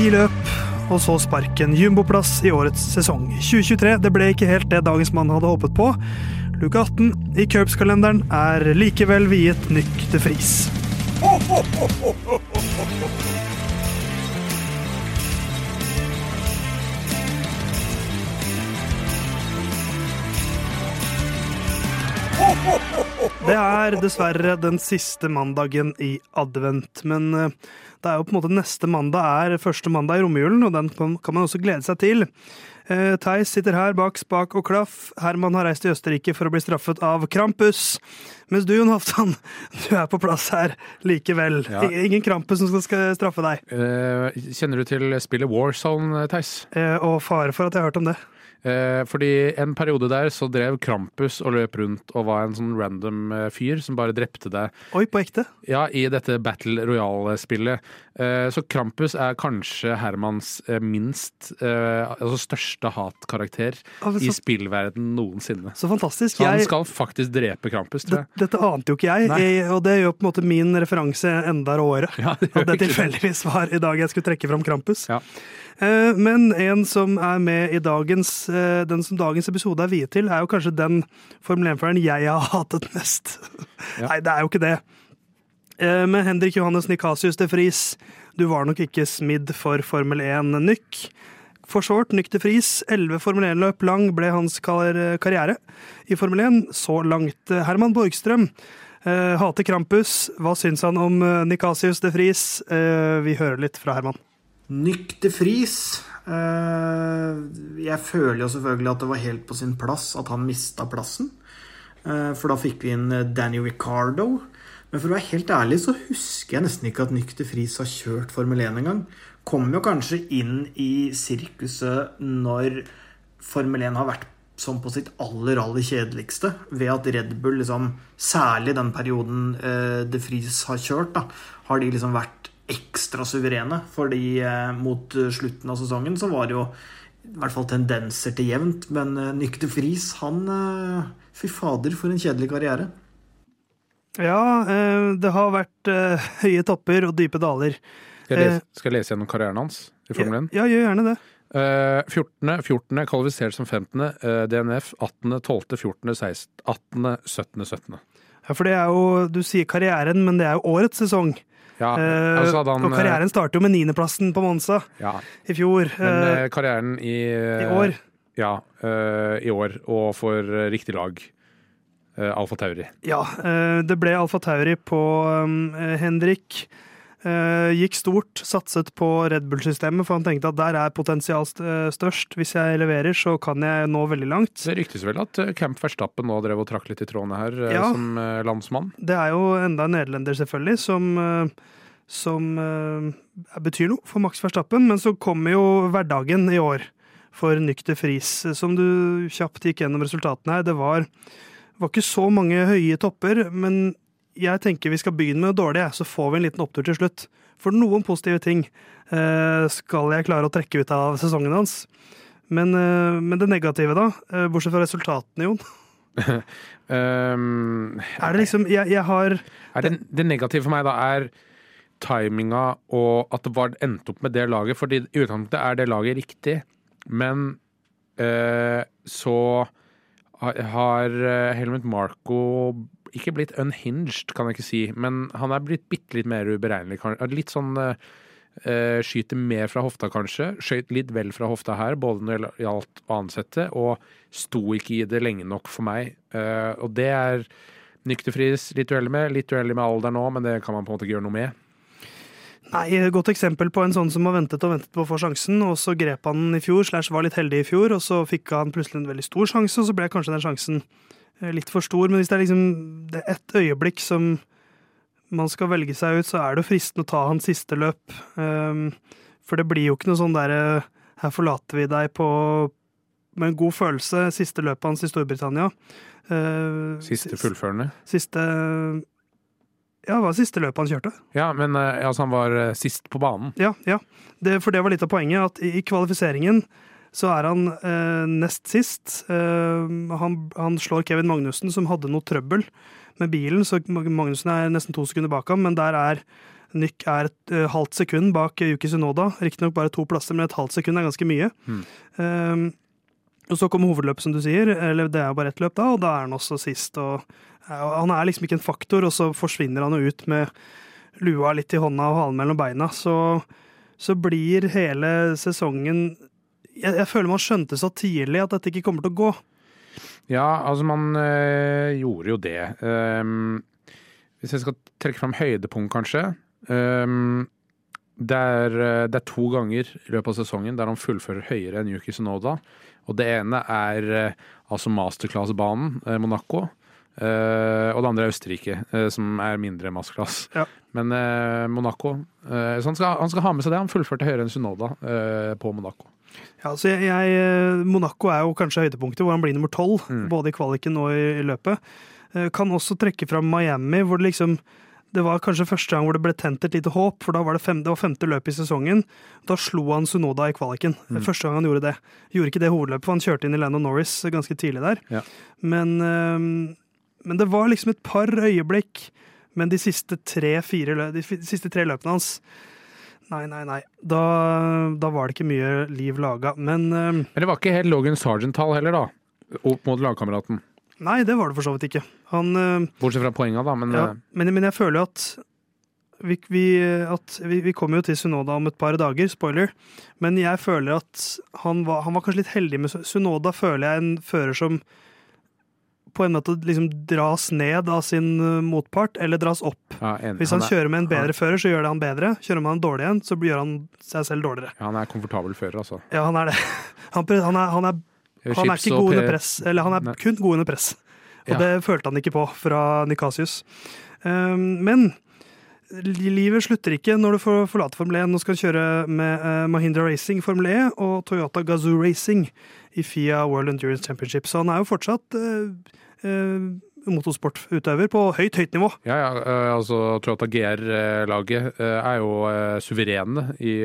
Ti løp, og så sparken jumboplass i årets sesong. 2023 det ble ikke helt det dagens mann hadde håpet på. Luke 18 i Curbs-kalenderen er likevel viet Nyk de Friis. Det er dessverre den siste mandagen i advent, men eh, det er jo på en måte neste mandag er første mandag i romjulen, og den kan man også glede seg til. Eh, Theis sitter her bak spak og klaff. Herman har reist til Østerrike for å bli straffet av Krampus. Mens du, Jon Haftan, du er på plass her likevel. Ja. Ingen Krampus som skal straffe deg. Eh, kjenner du til spillet Warzone, Theis? Og fare for at jeg har hørt om det. Eh, fordi en periode der så drev Krampus og løp rundt og var en sånn random eh, fyr som bare drepte deg. Oi, på ekte? Ja, i dette Battle Royale-spillet. Eh, så Krampus er kanskje Hermans eh, minst Altså største hatkarakter i spillverden noensinne. Så fantastisk. Så han Jeg, skal faktisk drepe Krampus, tror jeg. dette ante jo ikke jeg, eh, og det gjør på en måte min referanse enda råere. Ja, det At det tilfeldigvis var i dag jeg skulle trekke fram Krampus. Ja. Men en som er med i dagens, den som dagens episode er viet til, er jo kanskje den Formel 1-føreren jeg har hatet mest. Ja. Nei, det er jo ikke det. Med Men Henrik Johannes Nikasius de Fries, du var nok ikke smidd for Formel 1-nykk. For short, nykk de Fries elleve Formel 1-løp lang ble hans kar- karriere i Formel 1. Så langt. Eh, Herman Borgstrøm eh, hater Krampus. Hva syns han om eh, Nikasius de Fries? Eh, Vi hører litt fra Herman. Nykter fris. Eh, jeg føler jo selvfølgelig at det var helt på sin plass at han mista plassen. Eh, for da fikk vi inn eh, Danny Ricardo. Men for å være helt ærlig så husker jeg nesten ikke at Nykter Fris har kjørt Formel 1 engang. Kom jo kanskje inn i sirkuset når Formel 1 har vært som på sitt aller, aller kjedeligste. Ved at Red Bull, liksom, særlig den perioden eh, De Friis har kjørt, da, har de liksom vært ekstra suverene. Fordi eh, mot eh, slutten av sesongen så var det jo i hvert fall tendenser til jevnt. Men eh, Friis, de han eh, Fy fader, for en kjedelig karriere. Ja, eh, det har vært eh, høye topper og dype daler. Skal jeg lese, skal jeg lese gjennom karrieren hans i Formel 1? Ja, gjør gjerne det. Eh, 14., 14., kvalifisert som 15., eh, DNF 18., 12., 14., 16., 18., 17., 17. Ja, For det er jo, du sier karrieren, men det er jo årets sesong. Ja, Eh, hadde han og karrieren starter jo med niendeplassen på Monza eh, Ja, i fjor. men eh, eh, karrieren i I år. Ja, eh, i år, og for eh, riktig lag. Alfa Tauri. Ja, eh, det ble Alfa Tauri på eh, Henrik. Eh, gikk stort, satset på Red Bull-systemet, for han tenkte at der er potensial eh, størst. Hvis jeg leverer, så kan jeg nå veldig langt. Det ryktes vel at eh, Camp Verstappen nå drev og trakk litt i trådene her, Ja. som landsmann. Det er jo enda en nederlender, selvfølgelig, som, som betyr noe for Max Verstappen. Men så kommer jo hverdagen i år for Nykter Friis. Som du kjapt gikk gjennom resultatene her. Det var, var ikke så mange høye topper, men jeg tenker vi skal begynne med det dårlige, så får vi en liten opptur til slutt. For noen positive ting eh, skal jeg klare å trekke ut av sesongen hans. Men, eh, men det negative, da? Eh, bortsett fra resultatene, Jon. Um, Er det liksom Jeg, jeg har er det, det negative for meg da er timinga og at det var endt opp med det laget. Fordi i utgangspunktet er det laget riktig, men så har- Helmut Marco ikke blitt unhinged, kan jeg ikke si, men han er blitt bitte litt mer uberegnelig. Litt sånn eh, Skyter mer fra hofta, kanskje. Skøyt litt vel fra hofta her, både når det gjaldt å ansette, og sto ikke i det lenge nok for meg. Uh, og det er Nykterfris litt uheldig med. Litt uheldig med alder nå, men det kan man på en måte ikke gjøre noe med. Nei, Godt eksempel på en sånn som har ventet og ventet på å få sjansen, og så grep han den i fjor, slash var litt heldig i fjor, og så fikk han plutselig en veldig stor sjanse, og så ble kanskje den sjansen litt for stor. Men hvis det er liksom det er ett øyeblikk som man skal velge seg ut, så er det jo fristende å ta hans siste løp. Um, for det blir jo ikke noe sånn derre Her forlater vi deg på med en god følelse. Siste løpet hans i Storbritannia. Uh, Siste fullførende. Siste Ja, det var siste løpet han kjørte? Ja, men eh, altså, han var eh, sist på banen. Ja, ja. Det, for det var litt av poenget, at i, i kvalifiseringen så er han eh, nest sist. Eh, han, han slår Kevin Magnussen, som hadde noe trøbbel med bilen, så Magnussen er nesten to sekunder bak ham, men der er Nyk er et eh, halvt sekund bak Yuki Sunoda. Riktignok bare to plasser, men et halvt sekund er ganske mye. Mm. Og så kommer hovedløpet, som du sier. Eller det er bare ett løp, da, og da er han også sist. og Han er liksom ikke en faktor, og så forsvinner han jo ut med lua litt i hånda og halen mellom beina. Så, så blir hele sesongen jeg, jeg, føler man skjønte så tidlig at dette ikke kommer til å gå. Ja, altså man øh, gjorde jo det. Um, hvis jeg skal trekke fram høydepunkt, kanskje. Um, det, er, det, er, to ganger i løpet av sesongen der han fullfører høyere enn Yuki Sonoda. Og det ene er altså masterclass-banen, Monaco. Uh, og det andre er Østerrike, uh, som er mindre masterclass. Ja. Men uh, Monaco Så han skal, han skal, ha med seg det. Han fullførte høyere enn Sunoda på Monaco. Ja, så jeg, jeg, Monaco er jo kanskje høydepunktet, hvor han blir nummer tolv. Mm. Både i kvaliken og i, i løpet. kan også trekke fram Miami, hvor det liksom det var kanskje første gang hvor det ble tent et lite håp, for da var det, fem, det var femte løp i sesongen. Da slo han Sunoda i kvaliken. Mm. Første gang han gjorde det. Gjorde ikke det hovedløpet, for han kjørte inn i Landon Norris ganske tidlig der. Ja. Men men det var liksom et par øyeblikk. Men de siste tre-fire de siste tre løpene hans Nei, nei, nei. Da, da var det ikke mye liv laga. Men uh, Men det var ikke helt Logan Sargent-tall heller, da? Opp mot lagkameraten? Nei, det var det for så vidt ikke. Han, uh, Bortsett fra poenga, da. Men, ja, men, men jeg føler at vi, vi, at vi, vi, kommer jo til Sunoda om et par dager, spoiler. Men jeg føler at han var, han var kanskje litt heldig med Sunoda. Føler jeg en fører som på en måte liksom dras ned av sin eh, motpart, eller dras opp. Ja, en, Hvis han, han er, kjører med en bedre han, fører, så gjør det han bedre. Kjører med en dårlig en, så gjør han seg selv dårligere. Ja, han er komfortabel fører, altså. Ja, han er det. Han, han, er, han, er, han er, ikke god under press, eller han er ne. kun god under press. Og ja. det følte han ikke på fra Nikasius. Um, men livet slutter ikke når du får forlate Formel 1 og skal kjøre med uh, Mahindra Racing Formel E og Toyota Gazoo Racing i FIA World Endurance Championship. Så han er jo fortsatt eh, eh, motorsportutøver på høyt, høyt nivå. Ja, ja. altså Toyota GR-laget er jo suverene i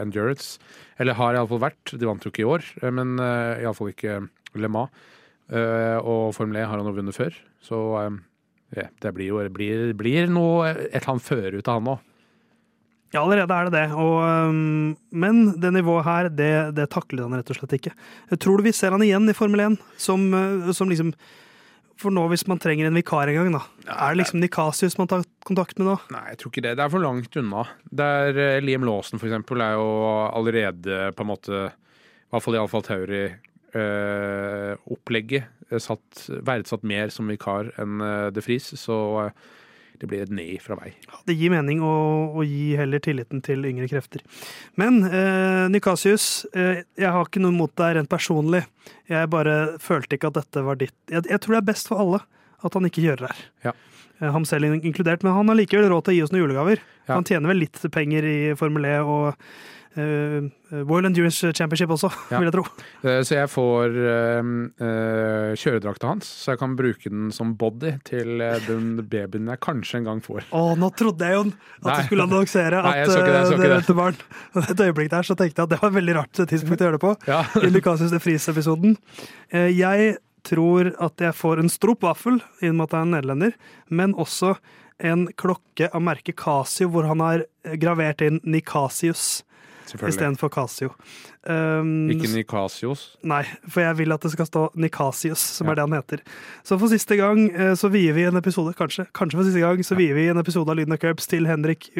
endurance. Eller har iallfall vært. De vant jo ikke i år, men iallfall ikke Le Mans. Og Formel E har han jo vunnet før. Så ja, det blir jo blir, blir noe, et eller annet føre ut av han òg. Ja, allerede er det det. Og, um, men det nivået her, det, det, takler han rett og slett ikke. Tror du vi ser han igjen i Formel 1 som, uh, som liksom For nå, hvis man trenger en vikar en gang, da. Er det liksom Nikasius man tar kontakt med nå? Nei, jeg tror ikke det. Det er for langt unna. Der uh, Liam Lawson, for eksempel, er jo allerede på en måte I hvert fall i Alfa Tauri-opplegget øh, satt, verdsatt mer som vikar enn De Vries. Så det blir et nei fra meg. Det gir mening å, å gi heller tilliten til yngre krefter. Men eh, Nikasius, eh, jeg har ikke noe mot deg rent personlig. Jeg bare følte ikke at dette var ditt. Jeg, jeg tror det er best for alle at han ikke kjører her. Ja. Eh, ham selv inkludert, men han har likevel råd til å gi oss noen julegaver. Ja. Han tjener vel litt penger i Formel E og Uh, World Endurance Championship også, ja. vil jeg tro. Så jeg får uh, kjøredrakta hans, så jeg kan bruke den som body til den babyen jeg kanskje en gang får. Å, nå trodde jeg jo at Nei. du skulle annonsere at Nei, det, det venter barn. Et øyeblikk der så tenkte jeg at det var et veldig rart tidspunkt å gjøre det på. Ja. I Lucasius de Fries-episoden. jeg tror at jeg får en stropvaffel i og med at jeg er en nederlender, men også en klokke av merket Casio, hvor han har gravert inn Nikasius istedenfor Casio. Um, ikke Nicasios? Nei, for jeg vil at det skal stå Nikasius, som ja. er det han heter. Så for siste gang eh, så vier vi en episode, kanskje, kanskje for siste gang, så vier vi en episode av Lyden av Curbs til Henrik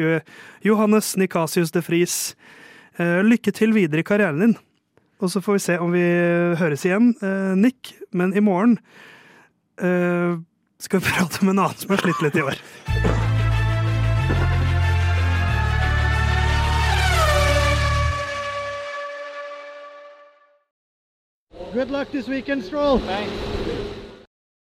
Johannes Nikasius de Fries. Uh, lykke til videre i karrieren din. Og så får vi se om vi høres igjen, eh, Nick. Men i morgen skal vi prate om en annen som har slitt litt i år. Good luck this weekend, Stroll. Thanks.